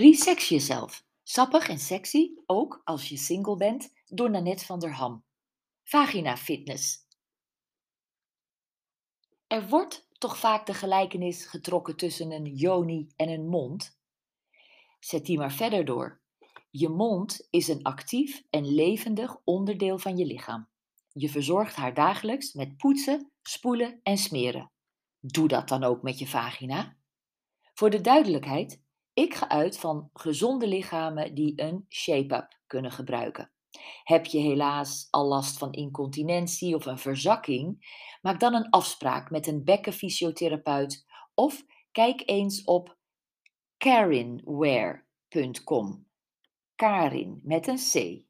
Resex jezelf. Sappig en sexy, ook als je single bent, door Nanette van der Ham. Vagina Fitness. Er wordt toch vaak de gelijkenis getrokken tussen een yoni en een mond? Zet die maar verder door. Je mond is een actief en levendig onderdeel van je lichaam. Je verzorgt haar dagelijks met poetsen, spoelen en smeren. Doe dat dan ook met je vagina. Voor de duidelijkheid, ik ga uit van gezonde lichamen die een shape-up kunnen gebruiken. Heb je helaas al last van incontinentie of een verzakking? Maak dan een afspraak met een bekkenfysiotherapeut of kijk eens op carinwear.com. Karin met een C.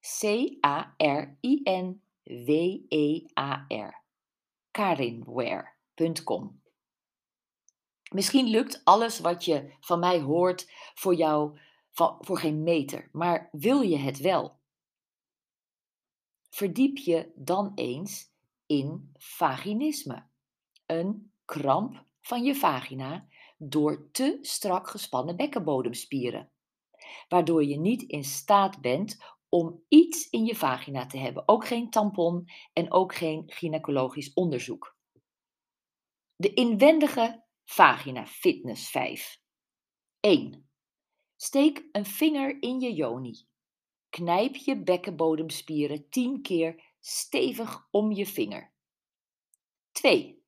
C-A-R-I-N-W-E-A-R. Karinwear.com. Misschien lukt alles wat je van mij hoort voor jou voor geen meter, maar wil je het wel? Verdiep je dan eens in vaginisme, een kramp van je vagina door te strak gespannen bekkenbodemspieren, waardoor je niet in staat bent om iets in je vagina te hebben, ook geen tampon en ook geen gynaecologisch onderzoek. De inwendige vagina fitness 5. 1. Steek een vinger in je joni. Knijp je bekkenbodemspieren 10 keer stevig om je vinger. 2.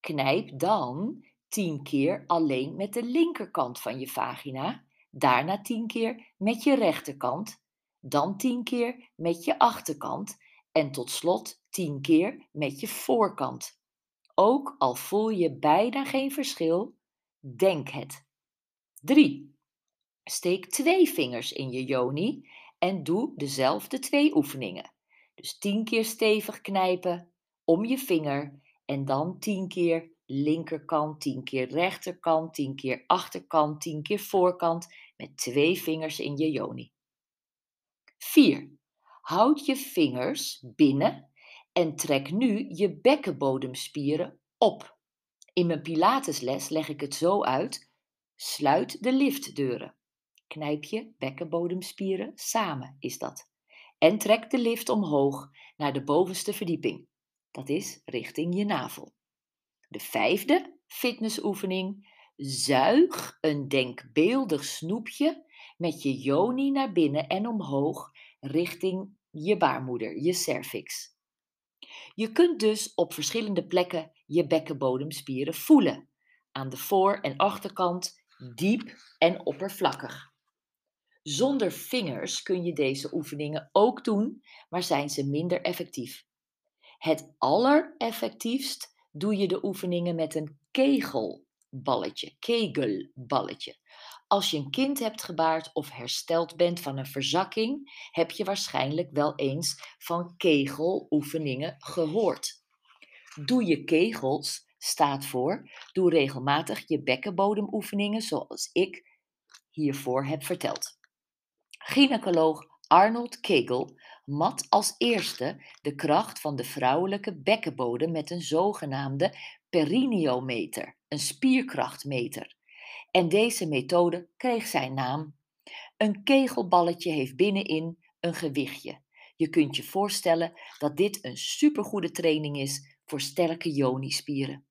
Knijp dan 10 keer alleen met de linkerkant van je vagina, daarna 10 keer met je rechterkant, dan 10 keer met je achterkant en tot slot 10 keer met je voorkant. Ook al voel je bijna geen verschil, denk het. 3. Steek twee vingers in je joni en doe dezelfde twee oefeningen. Dus tien keer stevig knijpen om je vinger en dan tien keer linkerkant, tien keer rechterkant, tien keer achterkant, tien keer voorkant met twee vingers in je joni. 4. Houd je vingers binnen en trek nu je bekkenbodemspieren op. In mijn Pilatesles leg ik het zo uit: sluit de liftdeuren. Knijp je bekkenbodemspieren samen, is dat. En trek de lift omhoog naar de bovenste verdieping. Dat is richting je navel. De vijfde fitnessoefening. Zuig een denkbeeldig snoepje met je joni naar binnen en omhoog richting je baarmoeder, je cervix. Je kunt dus op verschillende plekken je bekkenbodemspieren voelen. Aan de voor- en achterkant, diep en oppervlakkig. Zonder vingers kun je deze oefeningen ook doen, maar zijn ze minder effectief. Het allereffectiefst doe je de oefeningen met een kegelballetje, kegelballetje. Als je een kind hebt gebaard of hersteld bent van een verzakking, heb je waarschijnlijk wel eens van kegeloefeningen gehoord. Doe je kegels staat voor doe regelmatig je bekkenbodemoefeningen zoals ik hiervoor heb verteld. Gynaecoloog Arnold Kegel mat als eerste de kracht van de vrouwelijke bekkenbodem met een zogenaamde perineometer, een spierkrachtmeter. En deze methode kreeg zijn naam. Een kegelballetje heeft binnenin een gewichtje. Je kunt je voorstellen dat dit een supergoede training is voor sterke joni-spieren.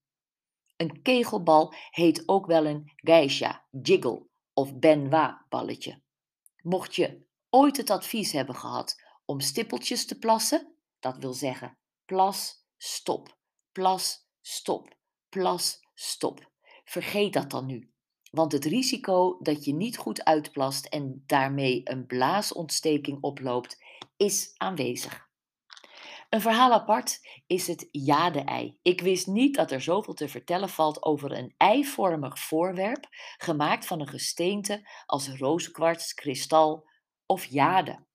Een kegelbal heet ook wel een geisha, jiggle of benoit balletje. Mocht je ooit het advies hebben gehad om stippeltjes te plassen, dat wil zeggen plas, stop, plas, stop, plas, stop. Vergeet dat dan nu, want het risico dat je niet goed uitplast en daarmee een blaasontsteking oploopt, is aanwezig. Een verhaal apart is het jade-ei. Ik wist niet dat er zoveel te vertellen valt over een eivormig voorwerp gemaakt van een gesteente als rooskwarts, kristal of jade.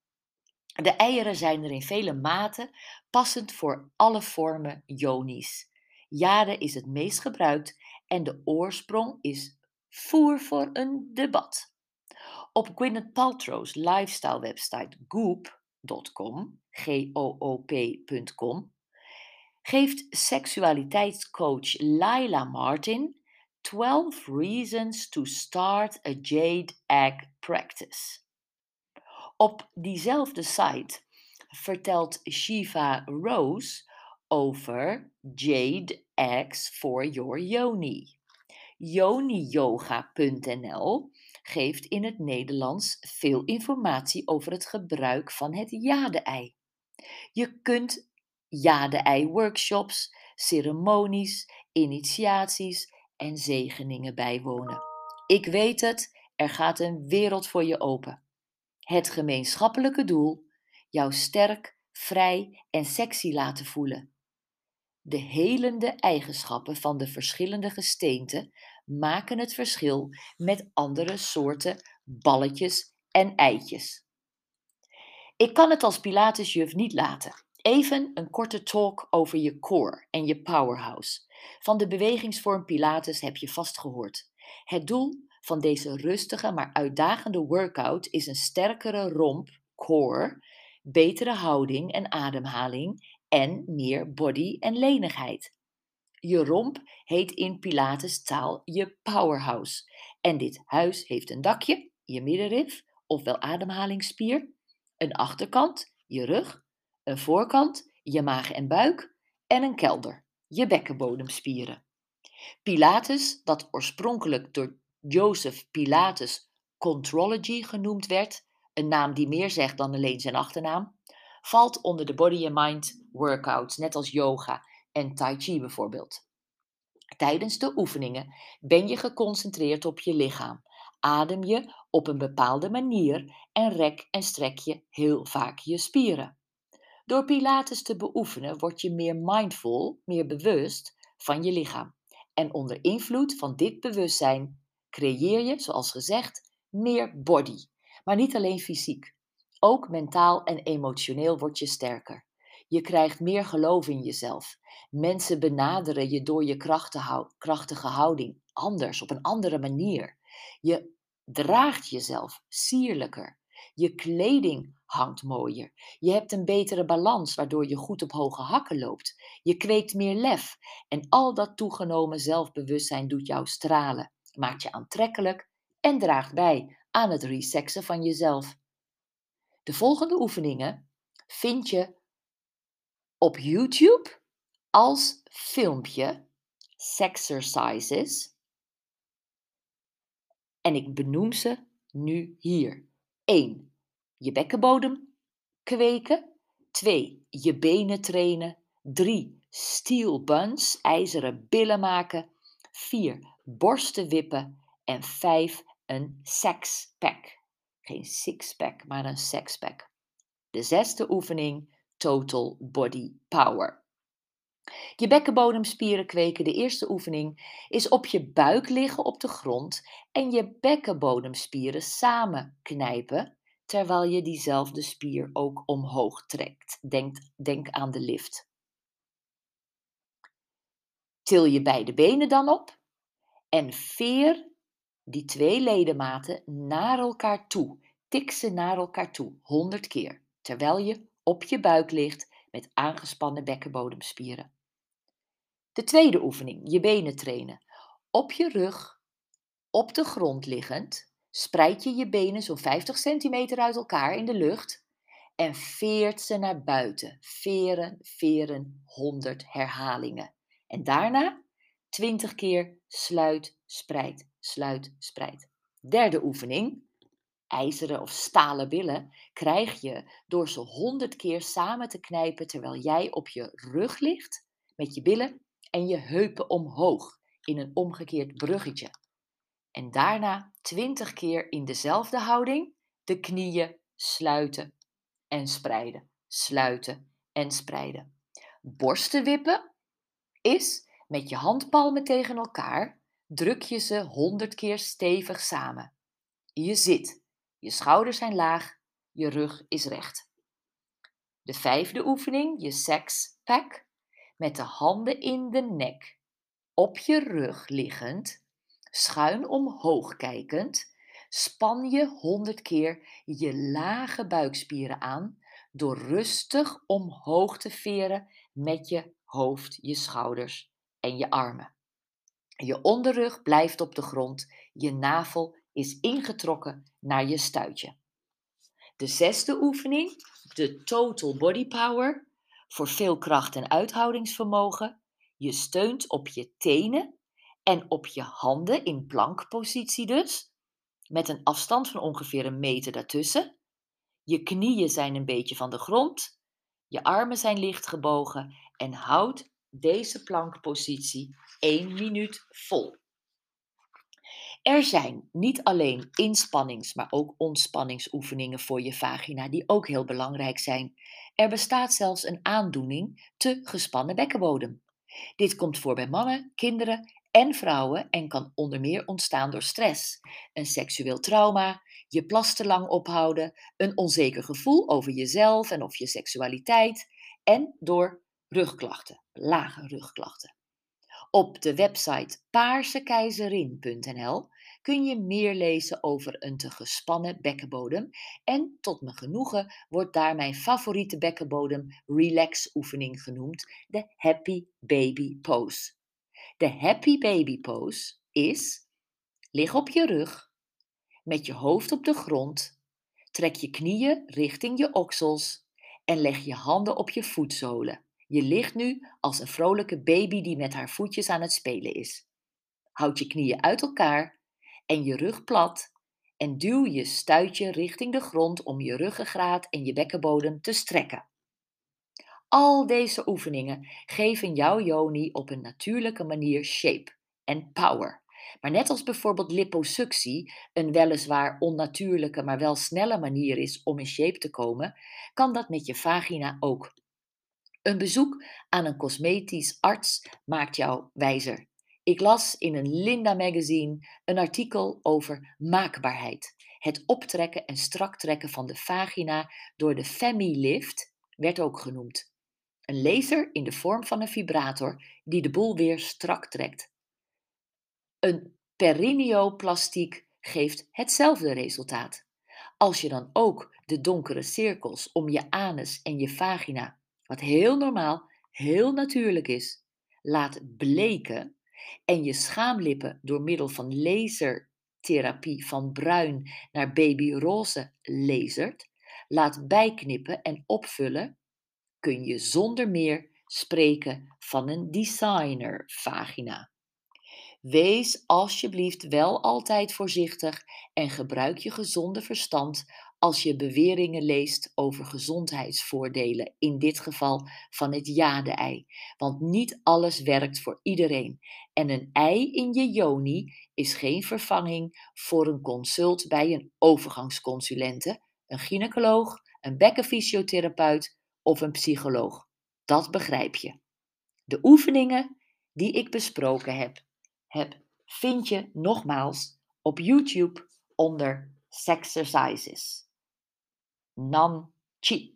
De eieren zijn er in vele maten, passend voor alle vormen jonies. Jade is het meest gebruikt en de oorsprong is voer voor een debat. Op Gwyneth Paltrow's lifestyle website Goop Goop.com, G-O-O-P.com, geeft seksualiteitscoach Laila Martin 12 Reasons to Start a Jade Egg Practice. Op diezelfde site vertelt Shiva Rose over Jade Eggs for Your Yoni. YoniYoga.nl geeft in het Nederlands veel informatie over het gebruik van het jade-ei. Je kunt jade-ei-workshops, ceremonies, initiaties en zegeningen bijwonen. Ik weet het, er gaat een wereld voor je open. Het gemeenschappelijke doel: jou sterk, vrij en sexy laten voelen. De helende eigenschappen van de verschillende gesteenten maken het verschil met andere soorten balletjes en eitjes. Ik kan het als Pilatesjuf niet laten. Even een korte talk over je core en je powerhouse. Van de bewegingsvorm Pilates heb je vast gehoord. Het doel van deze rustige maar uitdagende workout is een sterkere romp, core, betere houding en ademhaling en meer body en lenigheid. Je romp heet in Pilates taal je powerhouse. En dit huis heeft een dakje, je middenrif, ofwel ademhalingsspier, een achterkant, je rug, een voorkant, je maag en buik en een kelder, je bekkenbodemspieren. Pilates, dat oorspronkelijk door Joseph Pilates Contrology genoemd werd, een naam die meer zegt dan alleen zijn achternaam, valt onder de body and mind workouts, net als yoga en tai chi bijvoorbeeld. Tijdens de oefeningen ben je geconcentreerd op je lichaam. Adem je op een bepaalde manier en rek en strek je heel vaak je spieren. Door Pilates te beoefenen word je meer mindful, meer bewust van je lichaam. En onder invloed van dit bewustzijn creëer je, zoals gezegd, meer body. Maar niet alleen fysiek. Ook mentaal en emotioneel word je sterker. Je krijgt meer geloof in jezelf. Mensen benaderen je door je krachtige houding anders, op een andere manier. Je draagt jezelf sierlijker. Je kleding hangt mooier. Je hebt een betere balans, waardoor je goed op hoge hakken loopt. Je kweekt meer lef. En al dat toegenomen zelfbewustzijn doet jou stralen, maakt je aantrekkelijk en draagt bij aan het resexen van jezelf. De volgende oefeningen vind je op YouTube als filmpje Sexercises. En ik benoem ze nu hier. 1. Je bekkenbodem kweken. 2. Je benen trainen. 3. Steel buns, ijzeren billen maken. 4. Borsten wippen. En 5. Een sexpack. Geen sixpack, maar een sexpack. De zesde oefening Total Body Power. Je bekkenbodemspieren kweken. De eerste oefening is op je buik liggen op de grond en je bekkenbodemspieren samen knijpen, terwijl je diezelfde spier ook omhoog trekt. Denk, denk aan de lift. Til je beide benen dan op en veer die twee ledematen naar elkaar toe. Tik ze naar elkaar toe, 100 keer, terwijl je op je buik ligt met aangespannen bekkenbodemspieren. De tweede oefening, je benen trainen. Op je rug, op de grond liggend, spreid je je benen zo'n 50 centimeter uit elkaar in de lucht en veert ze naar buiten. Veren, veren, 100 herhalingen. En daarna 20 keer sluit, spreid, sluit, spreid. Derde oefening, ijzeren of stalen billen krijg je door ze honderd keer samen te knijpen terwijl jij op je rug ligt met je billen en je heupen omhoog in een omgekeerd bruggetje. En daarna twintig keer in dezelfde houding de knieën sluiten en spreiden, sluiten en spreiden. Borsten wippen is met je handpalmen tegen elkaar druk je ze honderd keer stevig samen. Je zit je schouders zijn laag, je rug is recht. De vijfde oefening, je sex pack, met de handen in de nek, op je rug liggend, schuin omhoog kijkend, span je honderd keer je lage buikspieren aan door rustig omhoog te veren met je hoofd, je schouders en je armen. Je onderrug blijft op de grond, je navel is ingetrokken naar je stuitje. De zesde oefening, de Total Body Power, voor veel kracht en uithoudingsvermogen. Je steunt op je tenen en op je handen in plankpositie dus, met een afstand van ongeveer een meter daartussen. Je knieën zijn een beetje van de grond, je armen zijn licht gebogen en houd deze plankpositie 1 minuut vol. Er zijn niet alleen inspannings, maar ook ontspanningsoefeningen voor je vagina die ook heel belangrijk zijn. Er bestaat zelfs een aandoening te gespannen bekkenbodem. Dit komt voor bij mannen, kinderen en vrouwen en kan onder meer ontstaan door stress, een seksueel trauma, je plas te lang ophouden, een onzeker gevoel over jezelf en of je seksualiteit en door rugklachten, lage rugklachten. Op de website paarsekeizerin.nl kun je meer lezen over een te gespannen bekkenbodem. En tot mijn genoegen wordt daar mijn favoriete bekkenbodem relax oefening genoemd, de Happy Baby Pose. De Happy Baby Pose is: lig op je rug, met je hoofd op de grond, trek je knieën richting je oksels en leg je handen op je voetzolen. Je ligt nu als een vrolijke baby die met haar voetjes aan het spelen is. Houd je knieën uit elkaar en je rug plat en duw je stuitje richting de grond om je ruggengraat en je bekkenbodem te strekken. Al deze oefeningen geven jouw yoni op een natuurlijke manier shape en power. Maar net als bijvoorbeeld liposuctie een weliswaar onnatuurlijke, maar wel snelle manier is om in shape te komen, kan dat met je vagina ook. Een bezoek aan een cosmetisch arts maakt jou wijzer. Ik las in een Linda magazine een artikel over maakbaarheid. Het optrekken en strak trekken van de vagina door de Femilift werd ook genoemd. Een laser in de vorm van een vibrator die de boel weer strak trekt. Een perineoplastiek geeft hetzelfde resultaat. Als je dan ook de donkere cirkels om je anus en je vagina, wat heel normaal, heel natuurlijk is, laat bleken en je schaamlippen door middel van lasertherapie van bruin naar babyroze lasert laat bijknippen en opvullen, kun je zonder meer spreken van een designer vagina. Wees alsjeblieft wel altijd voorzichtig en gebruik je gezonde verstand als je beweringen leest over gezondheidsvoordelen, in dit geval van het jade-ei. Want niet alles werkt voor iedereen. En een ei in je joni is geen vervanging voor een consult bij een overgangsconsulente, een gynaecoloog, een bekkenfysiotherapeut of een psycholoog. Dat begrijp je. De oefeningen die ik besproken heb, heb vind je nogmaals op YouTube onder Sexercises. Nam Chi.